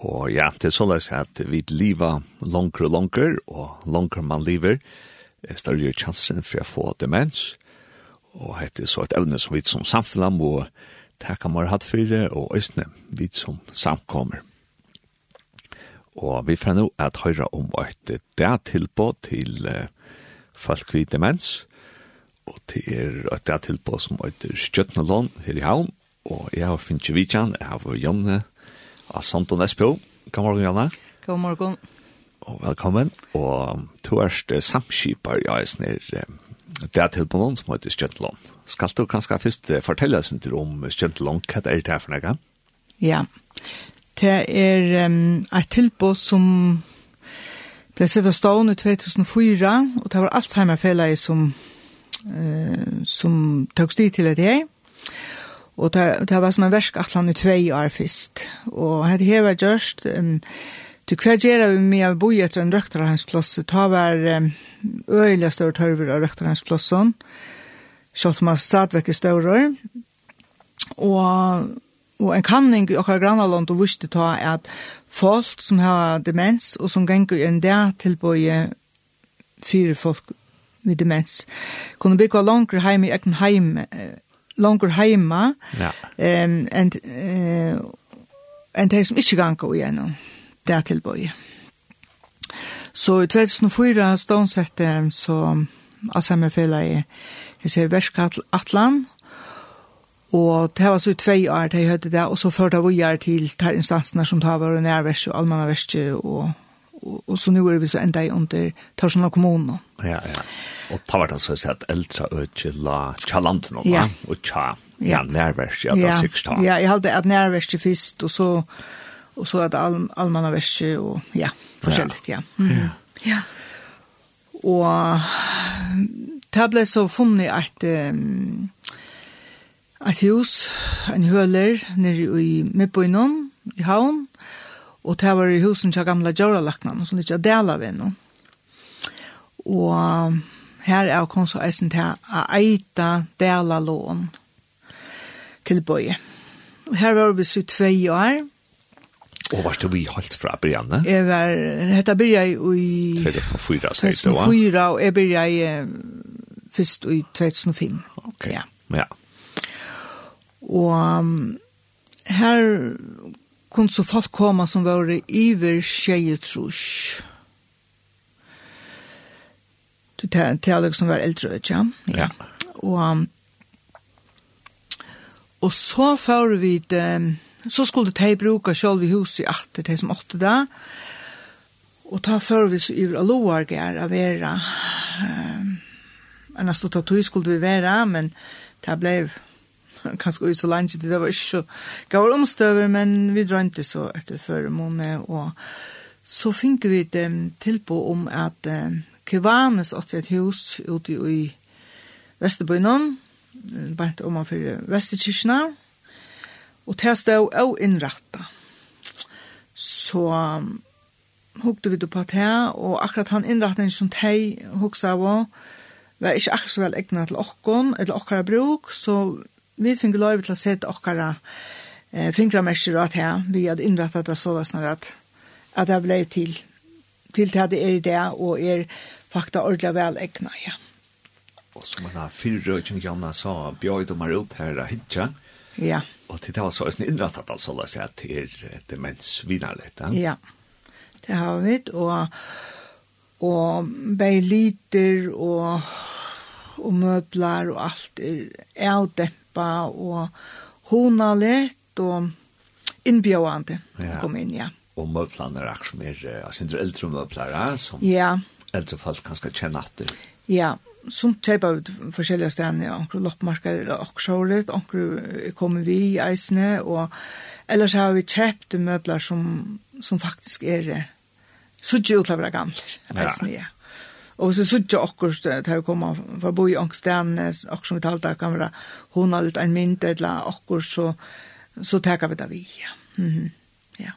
Og ja, det er såleis at vi lever langer og langer, og langer man lever, er større chansen for å få demens. Og det er så et evne som vi som samfunn må takke mer hatt for det, og østene vi som samkommer. Og vi får nå at høre om et det tilbå til uh, folk vid demens, og det er et det tilbå som heter Skjøtnelån her i havn, og jeg har finnet vidtjen, jeg har Janne, av Santon Espo. God morgen, Janne. God morgen. Og velkommen. Og to er det samskipar i snir det er til på noen som heter Stjøntelån. Skal du kanskje først fortelle oss om Stjøntelån? hva er det her for noe? Ja, det er um, et tilbå som ble sett av stående i 2004, og det var Alzheimer-fellet som, uh, som tok i til det her. Og Og det, det var som en versk at han i tvei år først. Og det her var gjørst, um, du hva gjør vi med å bo etter en røkterhansplass, ta var um, øyelig større tørver av røkter hans plass, selv om han stadigvæk er større, og Og en kanning i okkar grannaland og visste ta at folk som har demens og som ganger en dag tilbøye fire folk med demens. Kunne bygge langere heim i egen heim langer heima ja. um, enn uh, en de som ikke ganga igjennom det er tilbøy. Så i 2004 stånsette så Alzheimerfella i jeg ser verskall Atlan og det var så i tvei år de høyde det og så førte vi til ter instansene som tar var nærverst og allmannaverst og og och så nå er vi så ända under Torsna kommun. Ja, ja. Och tar vart så sett äldre ökla chalanten nå, ja. och tja Ja, nervös jag där sex tag. Ja, jag hade at nervös till fist och så och så att all allmänna värse och ja, forskjellig, ja. Mm. Ja. ja. Och tablet så funnet at um, ett hus, en høler, nere i Midbøynon, i Havn, Og det var i husen til gamla djøralaknen, som ikke er del av henne. Og her er kom så eisen til å eita dela lån til bøye. Og her var vi så tve år. Og var det vi holdt fra Brianne? Jeg var, dette byrja i... 2004, sier du, var? 2004, og jeg byrja i først i 2005. Ok, ja. ja. Og um, her kun så folk koma som var iver tjejetrus. Du taler som var eldre, ikke? Ja. Og, og så får vi det, så skulle de bruka selv i huset at det som åtte da, og ta får vi så iver aloarger av vera, um, annars stod at vi skulle vi vera, men det blei kanskje ut så langt, det var ikke så gav omstøver, men vi drar ikke så etter før måned, og så fikk vi det tilpå om at eh, Kivanes åtte et hus ute i Vesterbøynen, bare om man for Vesterkirkene, og det stod også innrettet. Så um, hukte vi det på det, og akkurat han innretningen som de hukte av var ikke akkurat så vel egnet til åkken, eller åkker bruk, så vi fikk lov til å sette okkara eh, fingramerser at her, vi hadde innrettet det så sånn at, at det ble til, til det er i det, og er fakta ordentlig vel egnet, ja. Og som man har fyrre, som Janna sa, bjøy de har ut her, hitja. Ja. Og til det var så innrettet altså, la seg at det er demensvinarlig, ja. Ja, det har vi, og, og bei liter og og møbler og alt er avdempet hjelpa og hona lett og innbjående ja. kom inn, ja. Og møblene er akkurat mer, altså det er eldre møbler, som ja. eldre folk kan skal kjenne at det. Ja, som kjøper ut forskjellige stedene, ja, anker loppmarked, anker sjålet, anker kommer vi i eisene, og ellers har vi kjøpt møbler som, som faktisk er så gjør til å være gamle, eisene, ja. ja. Og så sutja okkur til å komme fra bo i ångstene, okkur som vi talte kan være hun har litt en mynd, eller okkur, så, så takker vi det vi. Mm -hmm. ja.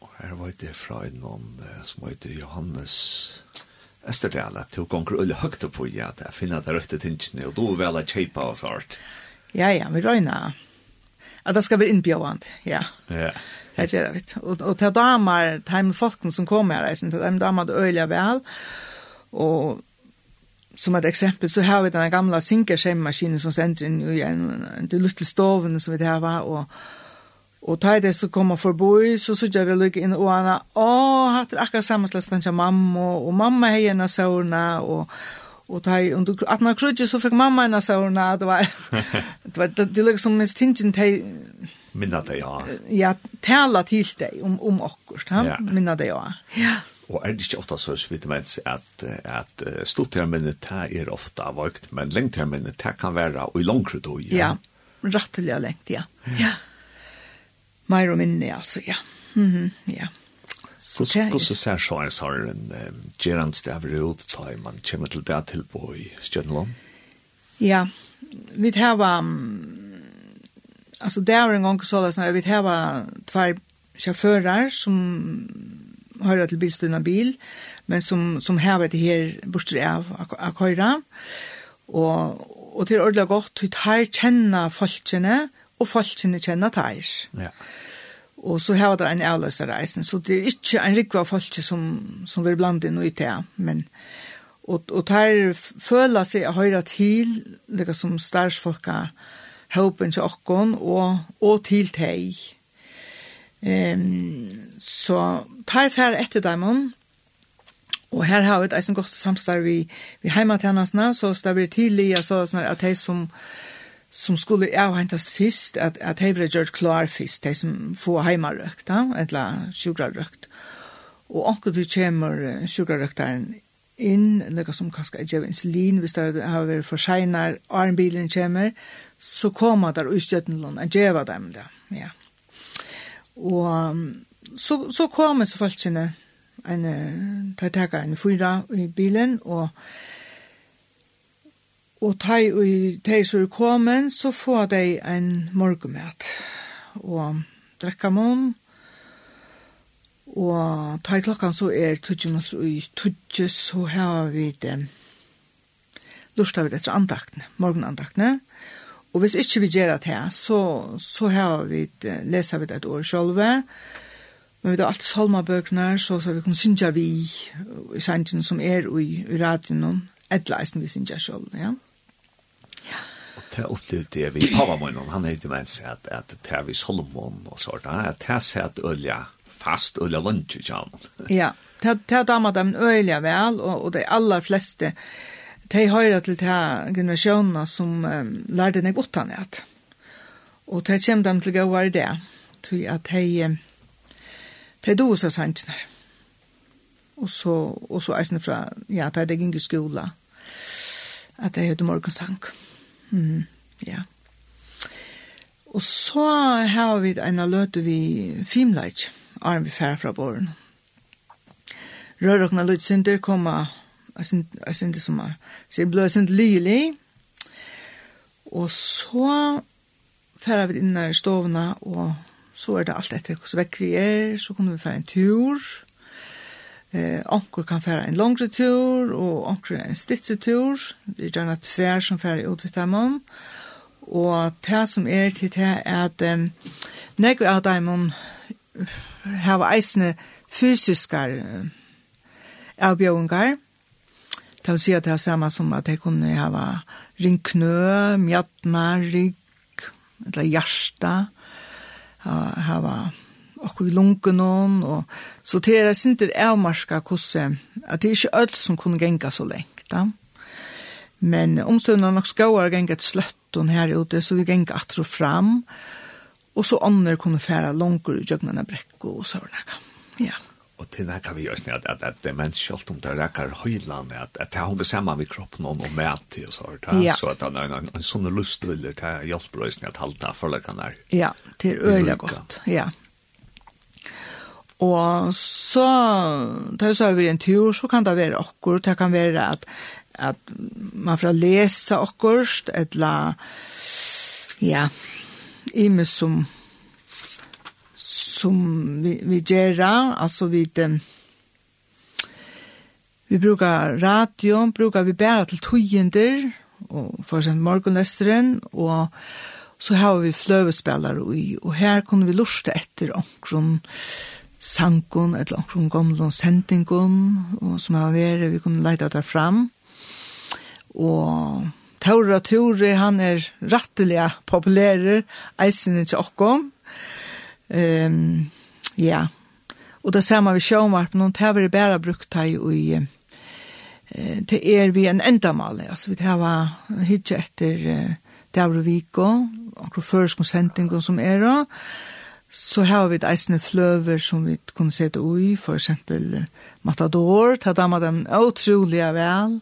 Og her var det fra en noen som heter Johannes Esterdala, til å ganger øye høyt på ja, at jeg finner det røyte tingene, og du vel å kjøpe og sånt. Ja, ja, vi røyner. At det skal være innbjøvende, ja. Ja. Det gjør vi. Og, og til damer, til folkene som kommer her, til dem damer det øyelig vel, og Og som et eksempel så har vi den gamla sinkerskjemmemaskinen som stender inn i en, en en lille stoven som vi har, og Og ta det så kommer forbi, så sørger det lykke inn og han å, hatt det akkurat samme slags til mamma, og mamma heier en av sårene, og, og ta i, og at når krydde så fikk mamma en av sårene, det var, det var, det, det liksom minst tingen til, minna det, ja. Ja, tala til deg om, om akkurat, ja. minna det, ja. Ja. Og er det ikke ofte så vidt mens mener at, at stortermene det er ofte avvøkt, men lengtermene det kan være og i langere tog. ja? Ja, rettelig lengt, ja. ja. Mer og minne, altså, ja. Mm -hmm, ja. Så så så ser så en sånn en gerant stäver ut da man kommer til det til på i Stjønland? Ja, vi har um, altså, det där en gang så sånn, så vi har tvær sjåfører som høyre til bilstøyna bil, men som, som hever det her bortsett av akkurat. Og, og det er ordentlig godt, vi tar kjenne folkene, og folkene kjenner tar. Ja. Og så hever det en avløsereisen, så det er ikke en rikva folk som, som vil blande inn og ut det, men og, og tar føler seg å høre til, det som starsfolka, håpen til okkon, og, og til teg. Ehm så tar fer etter dem Og her har vi et eisen godt samstarv vi, vi heimatjenestene, så det blir tidlig så sånn at de som, som skulle avhentas fyrst, at, at de ble gjort klar fyrst, de som får heimarøkt, da, eller sjukrarøkt. Og anker du kommer sjukrarøkteren inn, eller som kanskje er gjevens insulin, hvis det har vært for seinar, armbilen kommer, så kommer der utstøttenlån, og gjeva dem det, ja. Og så, så kom så folk sine, en, ta teka en fyra i bilen, og og ta i teg som er kommet, så får de en morgenmøt, og drekka mån, og ta i klokkan så er tudje mot i tudje, så har vi det, lurta vi det etter andaktene, morgenandaktene, Og hvis ikke vi gjør det her, så, så har vi, leser vi det et år selv. Men vi har alt salmabøkene, så, så vi kan synge vi i sangen som er i, i radioen, et leisen vi synge selv, ja. Og det er opplevd det vi pavamønnen, han heter meg at, at det er vi Solomon og sånt, at det er sett ølja, fast ølja lunsje, ja. Ja, det er damer dem ølja vel, og, og de aller fleste, de høyre til de generasjonene som um, lærte nek utanhet. Og de kommer dem til å være det, til at de, de do seg sannsene. Og så, og så eisene fra, ja, de det ikke skola, at de høyde morgensang. Mm, ja. Og så har vi en løte vi filmleit, arm vi færre fra båren. Rørokna lydsynder kommer jeg synes det som er. Så jeg ble sint lili, Og så færre vi inn i stovene, og så er det alt etter hvordan vekkri er, så kunne vi færre en tur. Eh, anker kan færre en langre tur, og anker en stitse tur, Det er gjerne tver som færre ut ved dem. Og det som er til det er at um, når vi av dem har eisne fysiske uh, avbjøringar, Det vil si at det er samme som at jeg kunne hava ringknø, mjadna, rygg, eller hjärsta, hava okkur i lunken og så det er sinter avmarska hvordan, at det er ikke øl som kunne genga så lengt, da. Men omstående nok skauar genga et sløttun her ute, så vi genga atro fram, og så andra kunne færa langer i jøgnene brekk og sånne. Ja. Og til det kan vi gjøre at, at, at demens selv om det rekker høylande, at, at det har sammen med kroppen og noe med mat og så, ja. så at han er en, en sånn lustvilder til å hjelpe oss at halte forløkene er. Ja, til øyelig godt, ja. Og så, da så har vi en tur, så kan det være okkur, det kan være at, at man får lese okkurst, eller ja, imes som som vi, vi gjør, altså vi um, vi brukar radio, brukar vi bare til tøyender, og for eksempel morgenlesteren, og så har vi fløvespillere i, og her kunne vi lusta etter omkron sankon, eller omkron gamle sendingon, og som har vært, vi kunne leita der fram, og Taura Tore, han er rattelig populærer, eisen ikke okkom, Ehm ja. Og det man vi sjåmarp, noen tever er bare brukt her i eh det er vi en endamal, alltså vi har hitje etter eh, tever viko, akkur førskonsendingen som är då så har vi ett isne flöver som vi kunne sette ui, för exempel Matador, ta damer dem otroliga väl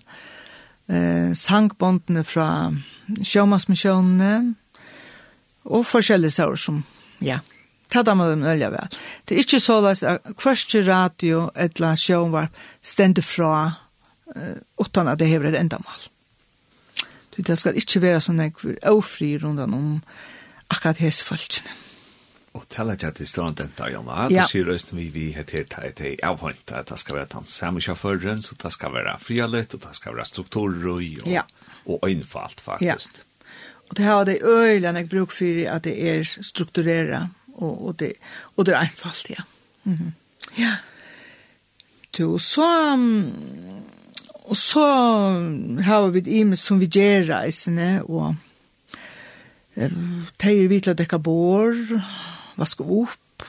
eh, sangbåndene fra sjåmansmisjonene, og forskjellige saker som, ja, ta da man ølja vel. Det er ikke så løs at kvørste radio eller sjønvarp stender fra uh, utan at det hever et endamal. Det skal ikke være sånn jeg er ofri rundan om akkurat hese folkene. Og tala ikke at det står den denta, Jonna. Ja. Du sier røsten vi vi heter til et ei avhånd, at det skal være den samme sjåføren, så det skal være frialett, og det skal være strukturer og, ja. og øynfalt, faktisk. Ja. Og det har det øyne jeg bruk for at det er struktureret og, og, det, og det er einfalt, ja. Mm -hmm. Ja. Du, så... Um, og så har vi det imes som vi gjør reisene, og teier vi til å dekke bår, vaske opp,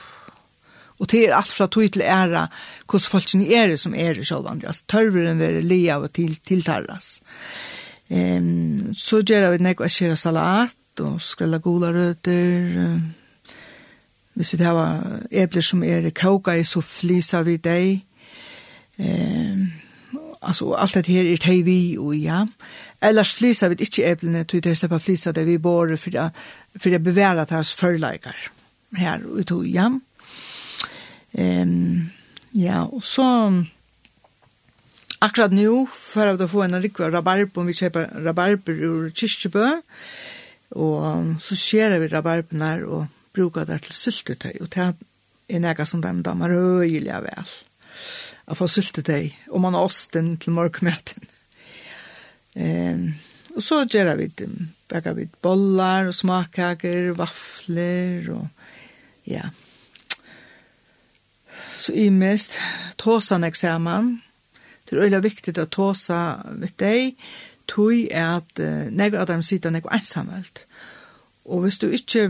og det er alt fra tog til æra hvordan folk er det som er det selv, altså tørveren være le av og til, tiltarras. Um, så gjør vi nekva skjera salat, og skrella gula røter, um, Hvis vi har epler som er koka i, så fliser vi deg. Eh, altså, alt dette her er teg vi og ja. Ellers flisar vi ikke eplene, tog det slipper flisar det vi bare for det, for det beværet hans førleikar her ute og ja. Um, ja, og så akkurat nå, for å få en rikva rabarber, om vi kjøper rabarber ur kyrkjebø, og så skjer vi rabarben her, og bruka det til syltetøy, og det er nega som dem damer øyelig vel. Å få syltetøy, og man har osten til morgmeten. Ehm, og så gjør vi det, bakker vi bollar og smakkaker, vafler og ja. Så i mest, tåsan eksamen, det er øyelig viktig å tåsa med deg, tog er at uh, nek av dem sitter nek ensamhelt. Og hvis du ikke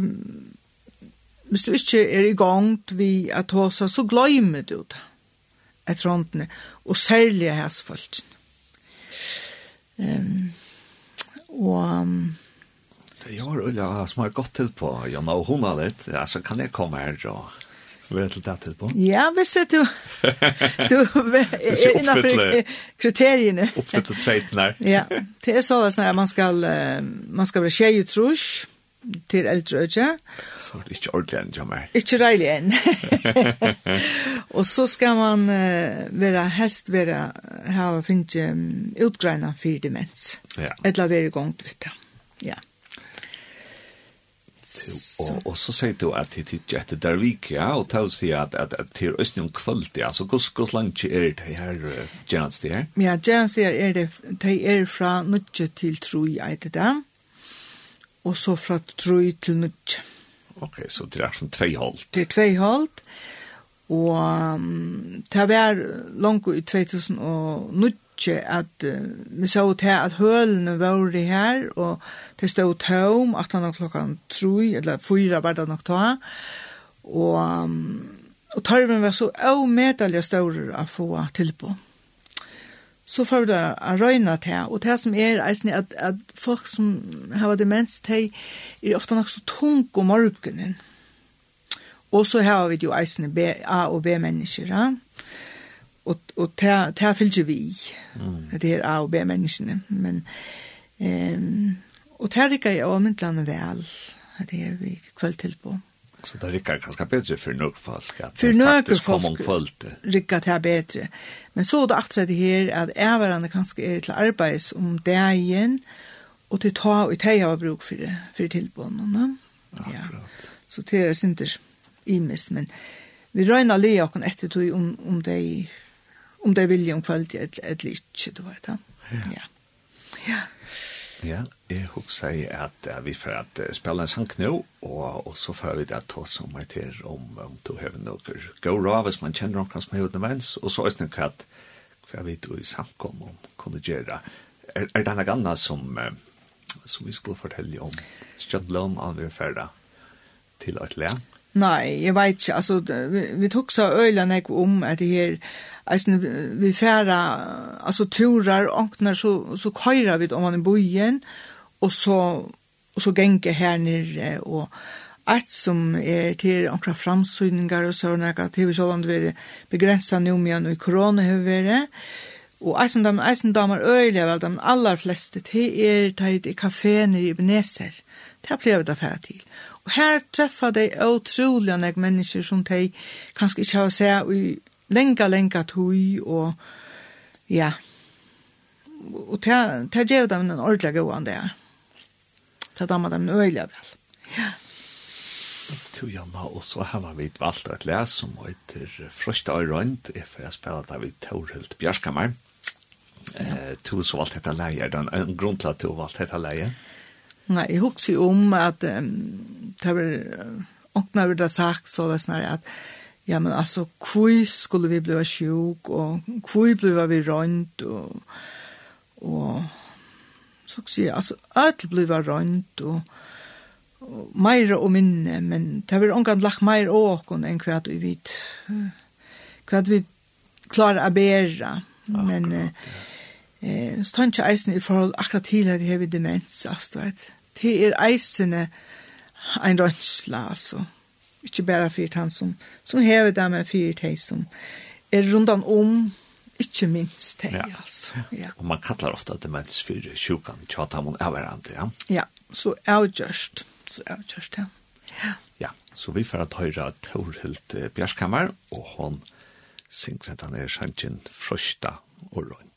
hvis du ikke er i gang vi at hosa, så gløymer du det et håndene, og særlig hans folk Um, og... Um, jeg har Ulla som har gått til på, Jonna, og hun har litt, altså kan jeg komme her og være til det til på? Ja, hvis jeg du, du er innenfor kriteriene. Oppfytte treitene her. ja, det er sånn at man skal, man skal være tjej i trusj, til eldre øyne. Så det er ikke ordentlig enn, Jammer. Ikke reilig enn. og så skal man uh, være, helst være, ha finnet um, utgreina for demens. Ja. Eller være gongt, vet du. Ja. Og, og så sier du at det er etter Darvik, ja, og til å si at, at, at til østning om kvalitet, altså hvordan langt er det her uh, gjernes her? Ja, gjernes er det, det er fra nødje til tro i eit det, og så fra 3 til nødt. Ok, så det er som tvei holdt. Det er tvei holdt, og um, det var langt i 2000 og nødt at uh, vi så til at hølene var det her, og det stod tom, at han klokka 3, eller fyra var det nok ta, og, um, og tarven var så avmedelig større å få tilbå. Mm så får vi det å røyne til. Og det som er, er at, at folk som har demens, de er ofte nok så tung om morgenen. Og så har vi jo eisene B, A og B-mennesker, ja? og, og det, det fylger vi mm. det er A og B-menneskene. Men, um, og det rikker jeg også myndlande vel, det er vi kveld til på. Mm. Så det rikker ganske bedre for noen folk. For noen folk rikker det bedre. Men så er det akkurat det her at jeg var ævarene kanskje er til arbeids om dagen, og til ta og til jeg har bruk for, for tilbåndene. Ja. Så det er synder imist, men vi røyna li okken etter tog om, om de om de vilje om kvalitet et litt, du vet da. Ja. Ja. ja. Ja, jeg husker at uh, vi får at uh, spille en sang nå, og, og så får vi det ta som meg til om, om du har noe gå ra, hvis man kjenner noen som er uten mens, og så er det noe at hva vi du i samkom om kunne gjøre. Er, er det noe annet som, uh, som vi skulle fortelle om Stjøndlund av vi ferdig til et land? Nei, jeg vet ikke, altså, vi, vi tok så øyne jeg om at det her, eisen, vi færa, altså, turar, åkner, så, så køyra vi om man i bojen, og så, og så genge her nere, og alt som er til åkra framsynningar og sånne, at det vi så vant være begrensa med i korona har vært, og eisen damer, eisen damer øyne, vel, de aller fleste, det er tatt i kaféer i Ebenezer, det har plevet å affæra til, Og her treffa dei utroliga nek mennesker som de kanskje ikke har sett i lenga, lenga tui, og ja, og det er gjev dem en ordelig god an det er. Det damer dem en øyelig vel. Ja. Tu Janna, og så har vi valgt et les som heter Frøsta og Rønt, for jeg spiller det vi Torhild Bjørskammer. Eh, tu så valgt dette leie, den en grunn til at du valgt dette leie? Nei, jeg husker om at um, det var åkna vi det sagt så det snarere at ja men altså, hvor skulle vi bli sjuk og hvor ble vi rønt, og, og så kan jeg alltså allt blev rönt och meira og mer og minne, men det var omgang lagt mer åkken enn hva vi vet, hva vi klarer å bæra. Men eh, eh, så tar ikke eisen i forhold akkurat til at jeg har demens, altså, vet. Det er eisene, eh, en rønsla, altså. Ikke bare fyrt han som, som hever det med fyrt hei som er rundan om, ikke minst det, ja. altså. Ja. Og man kallar ofta demens for sjukan, tjata mon avverande, ja? Ja, så avgjørst, så avgjørst, ja. Ja. Ja, så vi får at høyra Torhild Bjerskammer, og hon synger at han er sjansjen frøsta og rønt.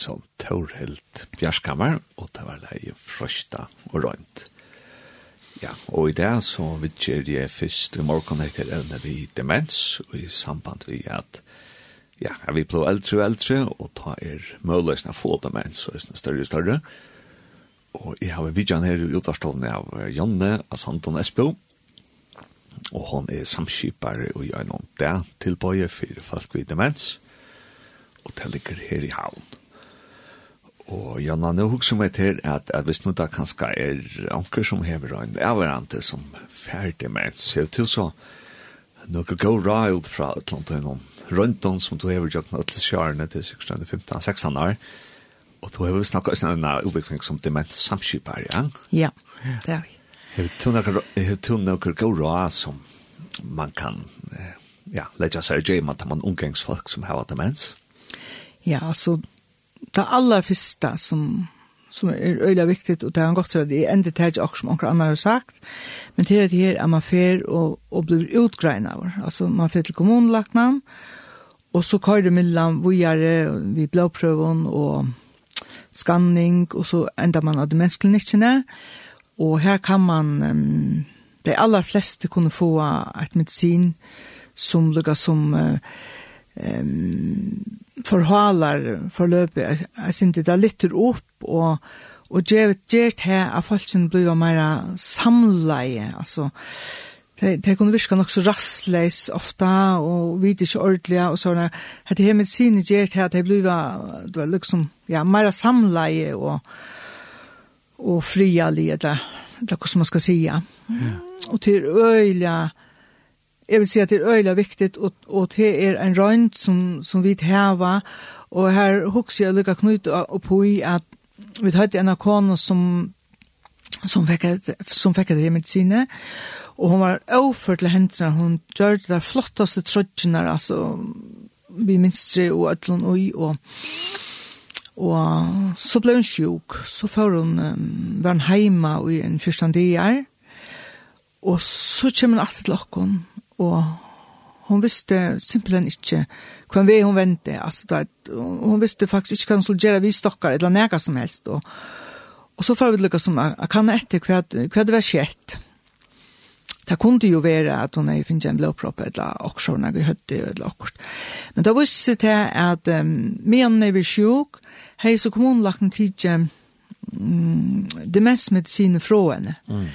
Nilsson, Torhild Bjærskammer, og det var leie frøsta og rønt. Ja, og i det så vidtjer jeg først i morgen etter evne vi demens, og i samband vi at ja, vi blir eldre og eldre, og ta er muligheten å få demens, og er større og større. Og jeg har vidtjen her i utvarstående av Janne altså Anton Espo, og hon er samskipare og gjør noen det tilbøye for folk vid demens, og det ligger her i havn. Og Janna, nå husker meg til at, at hvis nå da kanskje er anker som hever en avverante som ferdig med er det til så noe go riled fra et eller annet noen røntgen som du hever gjort noe til sjørene til 15-16 år. Og du hever snakket om en utvikling som demens samskipar, ja? Ja, det er vi. Hever du noe gå ræld som man kan eh, ja, lägga seg i man tar man omgångsfolk som har demens? Ja, altså det aller første som som er øyelig viktigt, og det er godt til at jeg ender til ikke som noen andre har sagt, men til at her er man fer og, og blir utgreinet av. Altså, man fer til kommunelagtnam, og så køyre mellom vågjere, vi blåprøven og skanning, og så ender man av demensklinikkene, og her kan man, um, de aller fleste kunne få et medicin som lukka som uh, um, forhalar forløpet. Jeg synes det er litt opp, og, og gjør det her at folk som blir mer samleie, altså, Det det kunde viska nog så rastleis ofta och vid inte ordliga och såna hade hem med sin gert här det blev det var liksom ja mera samleje och och fria leda det hur man ska säga. Mm. Och till öjliga jeg vil si at det er øyla viktig, og, og det er en røynt som, som vi heva, og her hukser jeg lukka knut opp i at vi hadde en av kone som som fikk som fikk det i medisine og hun var overført til hendene hun gjør det der flottaste trøtjene, altså vi minstre og et eller annet og og så ble hun sjuk. Så får hun um, være hjemme i en fyrstan dier og så kommer hun alltid til åkken og hon visste simpelthen ikke hva vei hun vente, altså, da, hun visste faktisk ikke hva hun skulle gjøre vi stokkar, eller nega som helst, og, og så får vi lukka som, jeg kan etter hva, hva det var skjett. Det kunne jo være at hun er finnet en blåpropp, eller også når vi høyde, eller akkurat. Men da visste jeg at um, medan jeg var sjuk, hei, så kom hun lagt en tid til um, det mest medisine fra henne. Mm.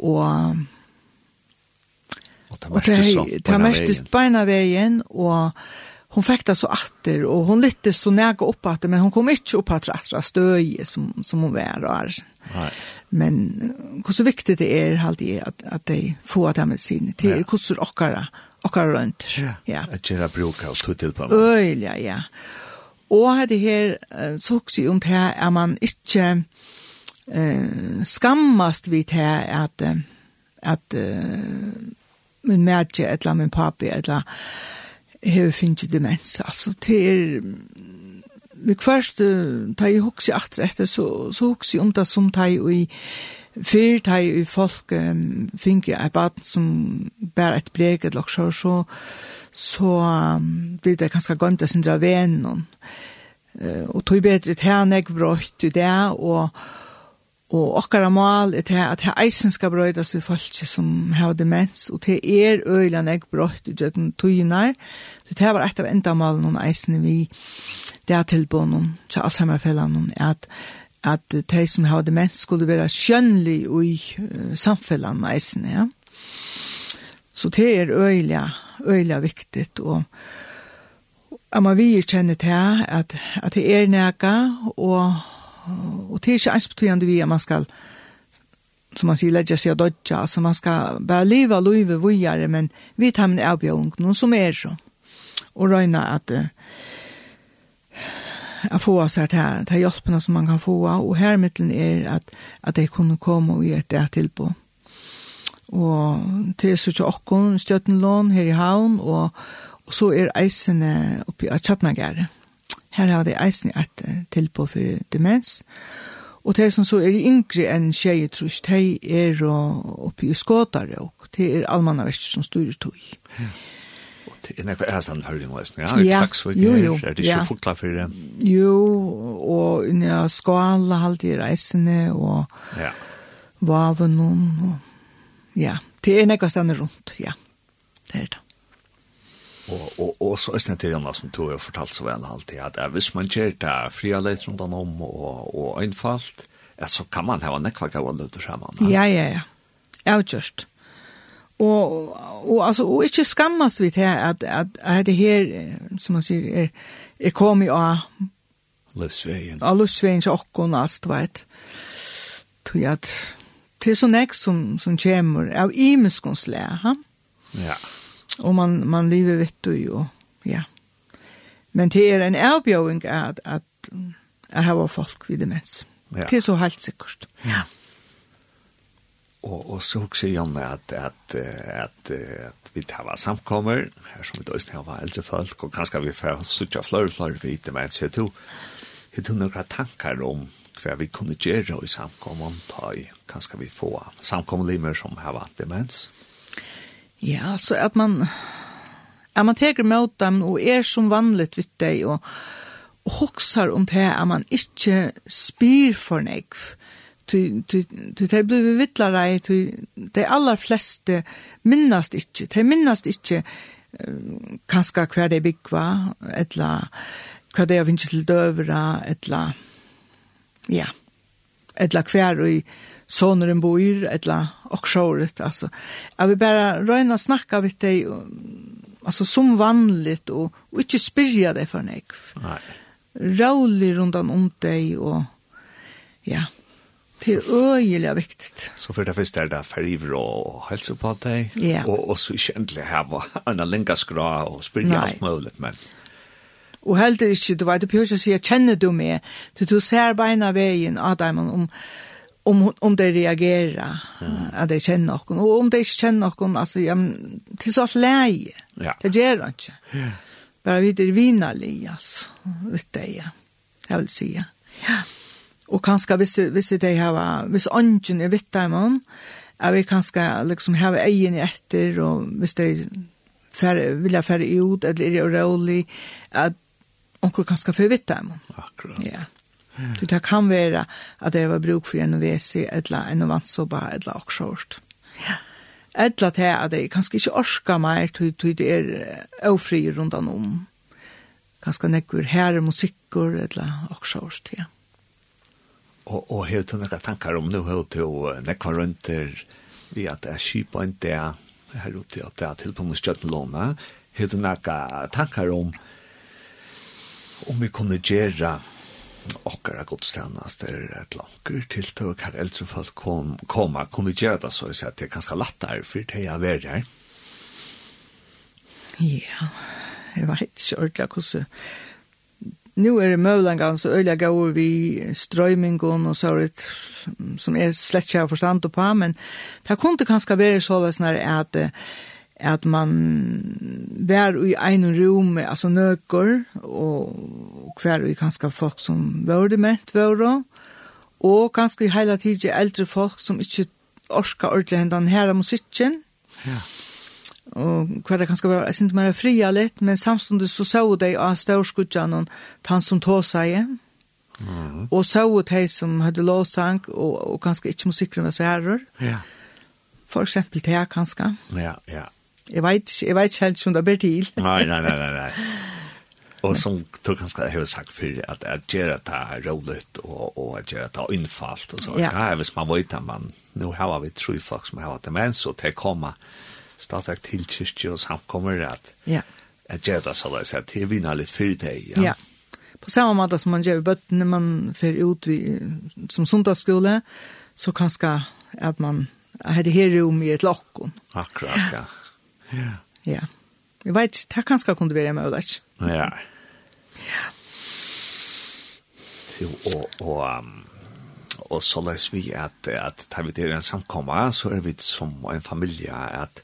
Og Og det mest så. Det mest beina veien, og hon fikk det så atter, og hon lytte så nægge opp atter, men hon kom ikke opp atter atter støye som, som hon var og er. Nei. Men hvor så viktig det er, alltid jeg, at, at de får det med sine til, ja. hvor så okkara, okkara rundt. Ja, ja. at gjøre bruk av to til på. Øy, ja. Og det her, så også om det her, er man ikke eh, skammast vidt det at, at, uh, min mætje, eller min papi, eller hever finnje demens. Altså, det er... Vi først, da jeg husker etter etter, så, så husker jeg om det som da jeg i Fyr da jeg i folk um, finner et bad som bærer et breg eller så, så, så um, blir det ganske gømt å sindre av vennen. Uh, og tog bedre til han, jeg brøtt i det, og, og Og okkara mål er til at det eisen skal brøydas i folk som har demens, og til er øyla eg brøyt i døgn tøyinar. Så det var et av enda mål noen eisen vi det er tilbånden til Alzheimerfellene, at at de som har demens skulle være skjønnelig i uh, eisen, ja. Så det er øyla, øyla viktig, og at man virkjenner til at, at det er nega, og Og det er ikke ens betydende vi at man skal, som man sier, legge seg og dødja, altså man skal bare leve og leve vujere, men vi tar med avbjørn, noen som er så. Og røyne at att få oss her til, til hjelpene som man kan få og her mittelen er at, at det kunne komme og gjøre det till på. Och till så ikke åkken, støttenlån her i havn og, og så er eisene uppe i Chatnagar. Her har det eisen et tilbå for demens. Og det som så er yngre enn tjeje trus, de er oppi i skådare, og det er allmanna verster som styrer tog. Ja. Og det er nekva ærestan høyre nå, ja, ja. Slags, jo, jo, er det ikke ja. fotla for det? Jo, og ja, skala halde i reisene, og ja. vaven og, ja, det er nekva stande rundt, ja, det er det. Og, og, og så er det til Jonas som tog og fortalt så vel alltid at eh, hvis man kjer til fria leit rundt om og, og einfalt, ja, så kan man hava nekva gav og løte sammen. Ja, ja, ja. Ja, just. Og, og, og, altså, og ikke skammas vi til at, at, at det her, som man sier, er, er kommet av Løsveien. Av løsveien til okken, altså, du vet. Tog at det er så nek som, som kommer av imenskonslea, ha? Ja. Ja og man, man lever vitt og jo, ja. Men det er en avbjøring at, at, at jeg har folk vid demens. Ja. Det er så helt sikkert. Ja. Og, og så også Janne at, at, at, at vi tar samkommer, her som vi døysen har eldre folk, og kanskje vi får suttje flere og flere vid men Jeg tror, jeg tror noen tanker om hva vi kunne gjøre i samkommer, ta i, kanskje vi få samkommerlimer som har demens. Ja Ja, så at man at man teker mot dem og er som vanligt vitt deg og, og hoksar om det at man ikke spyr for negv. Du det blir vittlare, de aller fleste minnast ikke, de minnast ikke kanskje hver det byggva, eller hva det er vinst til døvra, eller ja, eller hver og sonen bor, etla och sjåret, alltså. Jag vill bara röjna och snacka vid dig, alltså som vanligt, och, och inte spyrja deg för nek. Nej. Rålig rundan om dig, och ja, det är øyelig viktig. Så för det første er det feriver og helse på dig, ja. och, och så inte egentligen här en länka skra och spyrja alt mulig, men... Og heller ikke, du vet, du behøver ikke å si, kjenner du meg? Du, du ser beina veien, av dem om, om om det reagerar ja. att det känner någon och om det inte känner någon alltså ja till sorts läge. Ja. Det gör det inte. Ja. Bara vi det vinner Elias vet det ja. Jag vill säga. Ja. Och kanske visst visst det här var visst ungen är vitt där man. Jag vi kanske liksom ha egen efter och visst det för vill jag för ut eller är det roligt att onkel kanske för vitt där man. Akkurat. Ja. Så det kan være at det var bruk for en VC eller en vannsåba, eller okkshort. Ja. Eller til at jeg kanskje ikke orsker mer, til det er ofri rundt om. Kanskje nekker herre musikker, eller okkshort, ja. Og, og har du noen tanker om nå, har du nekker rundt der, vi at det jeg kjipa en del, her ute, at det er til på noen stjøttelåne, Har du noen tanker om, om vi kunne gjøre okkara godstjernast er et langer tiltøk her eldre folk kom, koma, kom vi gjøre det så jeg sier at det er ganske latt der, for det er vært her. Ja, jeg vet ikke ordentlig hvordan Nu er det møvlangan så øyla gaur vi strøymingon og så et, som er slett ikke har forstand på, men det kunne kanskje være så sånn at at man var i ein rum altså nøkker og hver og kanskje folk som var det med det, og kanskje hele tiden eldre folk som ikke orsker ordentlig hendan her av musikken ja. og hver det kanskje var jeg synes mer fria litt men samståndet så så de av størskudjan og han som tog seg mm. og så de som hadde lovsang og, og kanskje ikke musikken var så herrer ja for eksempel det kanskje. Ja, ja, Jeg vet, jeg vet ikke helt som det blir til. nei, nei, nei, nei, nei. Og som du kanskje har sagt før, at jeg gjør at det er roligt, og, og jeg gjør at det er innfalt, og så. Ja, ja hvis man vet at man, nå har vi tro folk som har demens, og til å komme stadig til kyrkje og samkommer, at ja. jeg gjør det så løs, at jeg vinner litt for deg. Ja. ja. På samme måte som man gjør i bøtten, når man fer ut vi, som sundagsskole, så kanskje at man, jeg det her rom i et lakken. Akkurat, ja. ja Ja. Ja. Vi vet ikke, det kanskje kunne være med ødelagt. Ja. Ja. Jo, og, og, um, og så les vi at, at tar vi til en samkomma, så er vi som en familie at,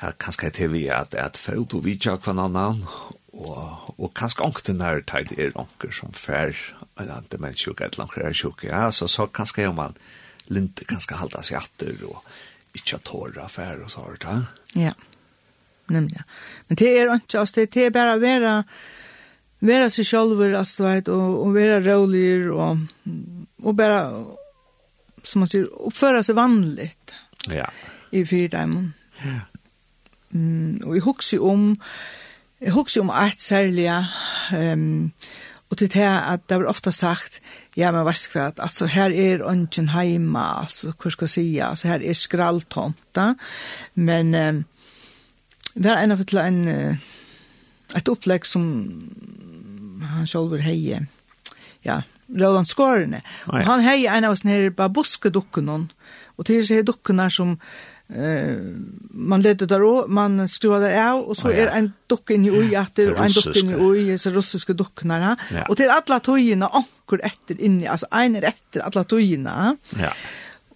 at kanskje til vi at, at for følt og vidtja hverandre, og, og kanskje ångte nær tar det er ånger som fer, eller demensjukke, eller ånger er sjukke, ja, så, så kanskje er man linte kanskje halda seg atter, og, ikke tårer affærer og sånt. Ja, nemlig. Men det er ikke, altså, det er bare å være, være seg selv, altså, vet, og, og være rolig, og, og bare, som man sier, oppføre seg vanlig. Ja. I fire dagen. Ja. Mm, og jeg husker om, jeg husker om alt særlig, um, og til det at det var ofte sagt, ja, men vars kvart, altså her er ønsken heima, altså, hva skal jeg si, altså her er skralltomta, men eh, det er en av til en, et opplegg som han selv heie, ja, Roland Skårene, og han heie en av sånne her babuskedukken, og til seg dukkene som, Uh, man leder der och man skruer der av og så oh, ja. er en docka inn i ui, etter, är en docka inn i ui, så russiske dukkene, ja. og til alle togene, akkur etter inni, altså ein er etter alla tøyina. Ja.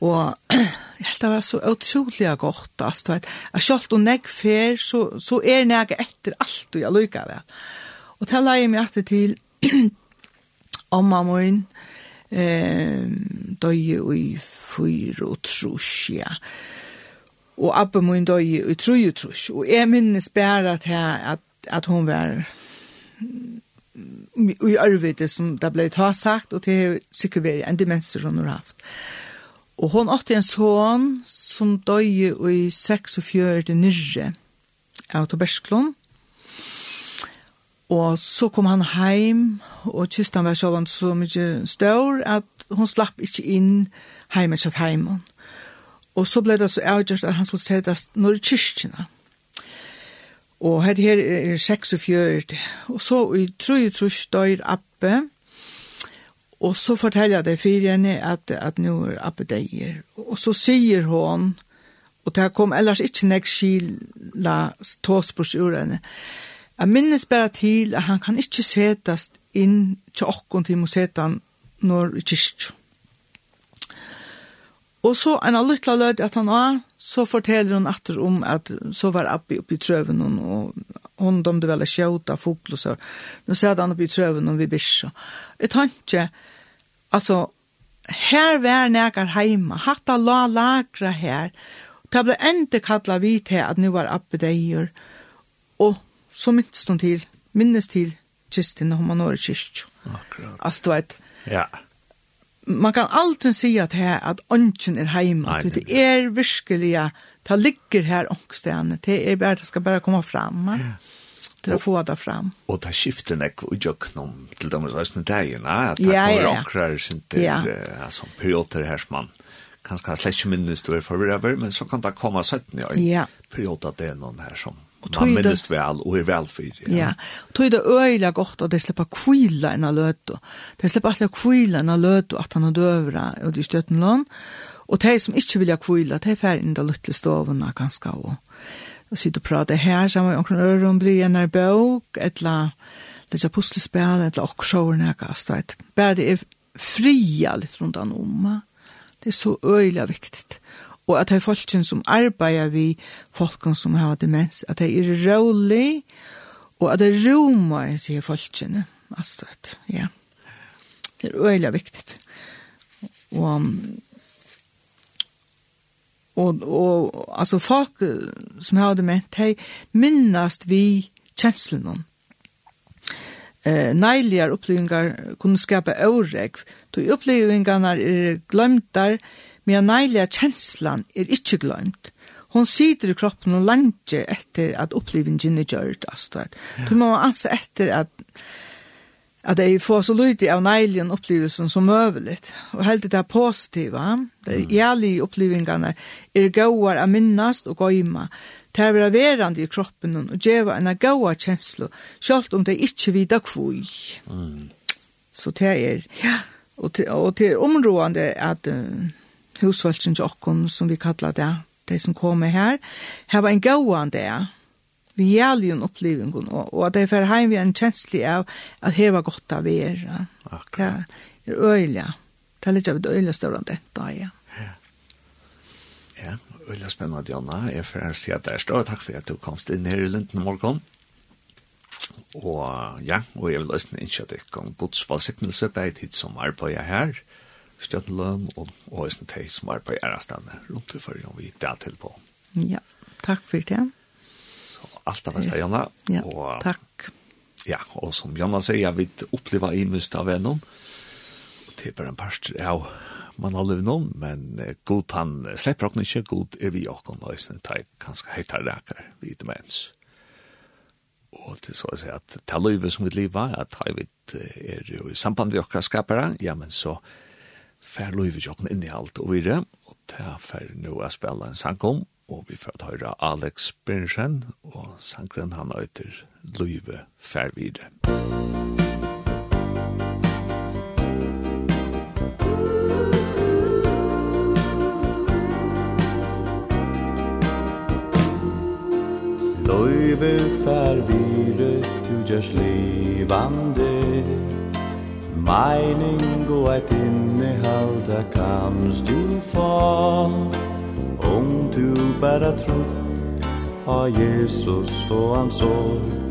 Og jeg held det var så utrolig godt, altså, du vet, at selv om jeg fer, så, så er jeg etter alt du jeg lykker ved. Og til jeg meg etter til omma min, eh, døye i fyr og trusja. Og abbe min døye i tru og trus. Og jeg minnes bare at, jeg, at, at hun var i arbetet som det ble ta sagt, og det er sikkert vært en demenser hun har haft. Og hun åtte en son som døg i 46 nyrre av Tobersklund. Og så kom han heim, og kistan var sjåvan så mykje stør, at hon slapp ikkje inn heim etter heimen. Og så ble det så avgjørt at han skulle settes når i kyrkjene. Mm Og her her er 46, og så i trøy trøy døyr Abbe, og så forteller det for henne at, at nå er Abbe deier. Og så sier hon, og det kom ellers ikke nek skila tåsbors ur henne, jeg minnes bare til at han kan ikke setas inn til åkken til Mosetan når i kyrkjø. Og så en av lytla lød at han var, så forteller hon atter om at så var Abbi oppe i trøven hon, og hon domde vel å skjøte fotball og så. Nå satt han oppe i trøven og vi bysja. Jeg tenkte, altså, her var nægar heima, hatta la lagra her, det ble enda kalla vi til at nu var Abbi deier, og så minnes hun til, minnes til kistin, hon man året kyrkjo. Akkurat. Altså, du vet, ja man kan alltid si at her at ånden er heima. Nei, det er virkelig, det ligger her ångstene, det er bare, det skal bare komme fram. Ja til å få det fram. Og det skifter nek og jøknom til de røsne dagene, at det ja, kommer ja. akkurat sin til ja. altså, perioder her som man kanskje har slett ikke minnes du er forvirret, men så kan det komme 17 år. Ja. Perioder det er noen her som Og tog det... minnest vel, og er velfyr. Ja, ja. og tog det øyelig godt, at det slipper kvile enn løte. Det slipper alltid kvile enn løte at han har døvra, og de støtten lån. Og de som ikke vil ha kvile, de er ferdig inn da løte stovene, ganske og, og sitte og prate her, sammen med omkring øren, bli en her bøk, annet det er puslespel, etla okksjåren, jeg kast, vet. Bare det er fria litt rundt om, det er så øyelig viktigt og at det er folk som arbeider vi folk som har demens, at det er rolig, og at det er roma, jeg sier folken, altså, at, ja. Det er øyelig viktig. Og, og, og, altså, folk som har demens, de minnast vi kjenslene, eh nejligar kunne skape skapa öregg. Då er glemt der, men neilige kjenslan er ikke glemt. Hon sider i kroppen og landet etter at opplevingen er gjørt, altså. Du må anse etter at at jeg får så lydig av neilien opplevelsen som øveligt. Og helt det er positiva, de jævlige opplevelsene er gauar av minnast og gøyma. Det er vera verande i kroppen og djeva en gaua kjenslo, selv om det ikke vida kvui. Mm. Så det er, ja, og det, og det er områdande at uh, husvalsen til okken, som vi kallar det, de som kommer her, her var en gåan det, vi gjelder jo en opplevingen, og, og de fer heim vi en kjenslig av at her var godt av er. Akkurat. Det er øyelig. Det er litt av et øyelig større enn dette, ja. Ja, øyelig spennende, Janna. Jeg får si at det er større. Takk for at du komst inn her i Linden morgen. Og ja, og jeg vil løsne innkjøtt ikke om godsfallsiktelse på et tid som er på jeg her. Ja Stjøtland og, og Øysten Tei som er på Gjærastane rundt i forrige førre vi det til på. Ja, takk for det. Så alt det beste, Janna. Ja, og, takk. Ja, og som Janna sier, jeg vil oppleve i mest av vennom. Og det er bare en parster av man har levd noen, men god han slipper åkken ikke, god er vi åkken Øysten Tei ganske høyt her reker, vi det mens. Og er så å si at det er livet som vi lever, at vi er jo i samband med åkker skapere, ja, men så fer løyve jokken inn i alt og videre, og ta fer nå å spille en sang om, og vi får høre Alex Brinsen, og sangren han øyter løyve fer videre. Løyve fer videre, du gjørs livande, Meining og eit innehalda kams du for. Om du bara tror på Jesus og hans år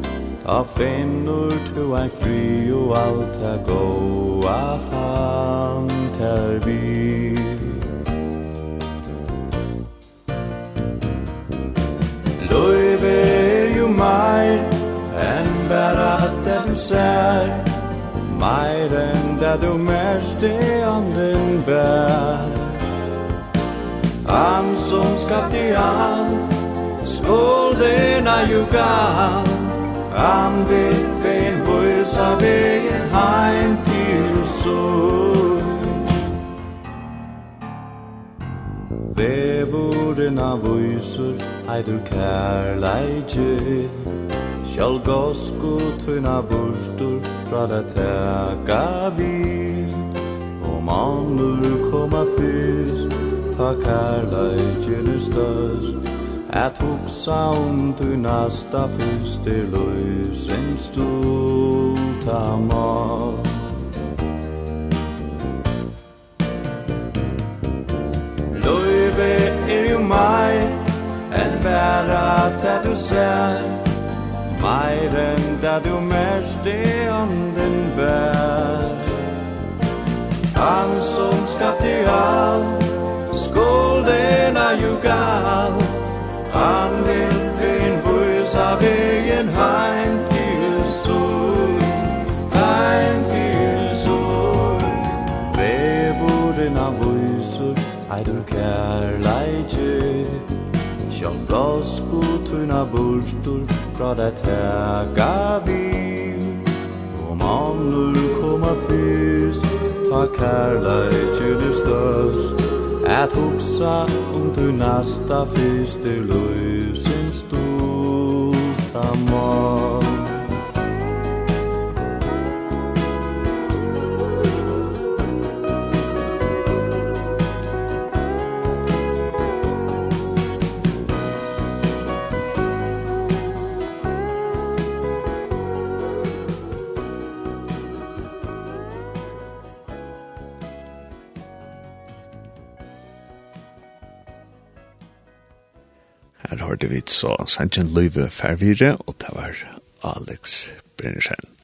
Ta finnur tu ein fri og alt a goa han ter vi det du mest i anden bär Han som skapte han Skulderna ju han Han vill ben visa vägen heim till sol. Vevurna vysur Heidur kärleidje Sjall gosko tuna burstur Fra det teka vi manur koma fyrst Ta kærleikin er størst. At hugsa om du nasta fyrst Er løysen stulta mal Løyve er jo mai En bæra det du ser Meiren det du mest Det om burtur Fra det tega vi Og mannur koma fyrst Ta kærleikjur størst. At hugsa om tu nasta fyrst Til løysins stort Amor så sannsyn løyve færvire, og det var Alex Brennersen.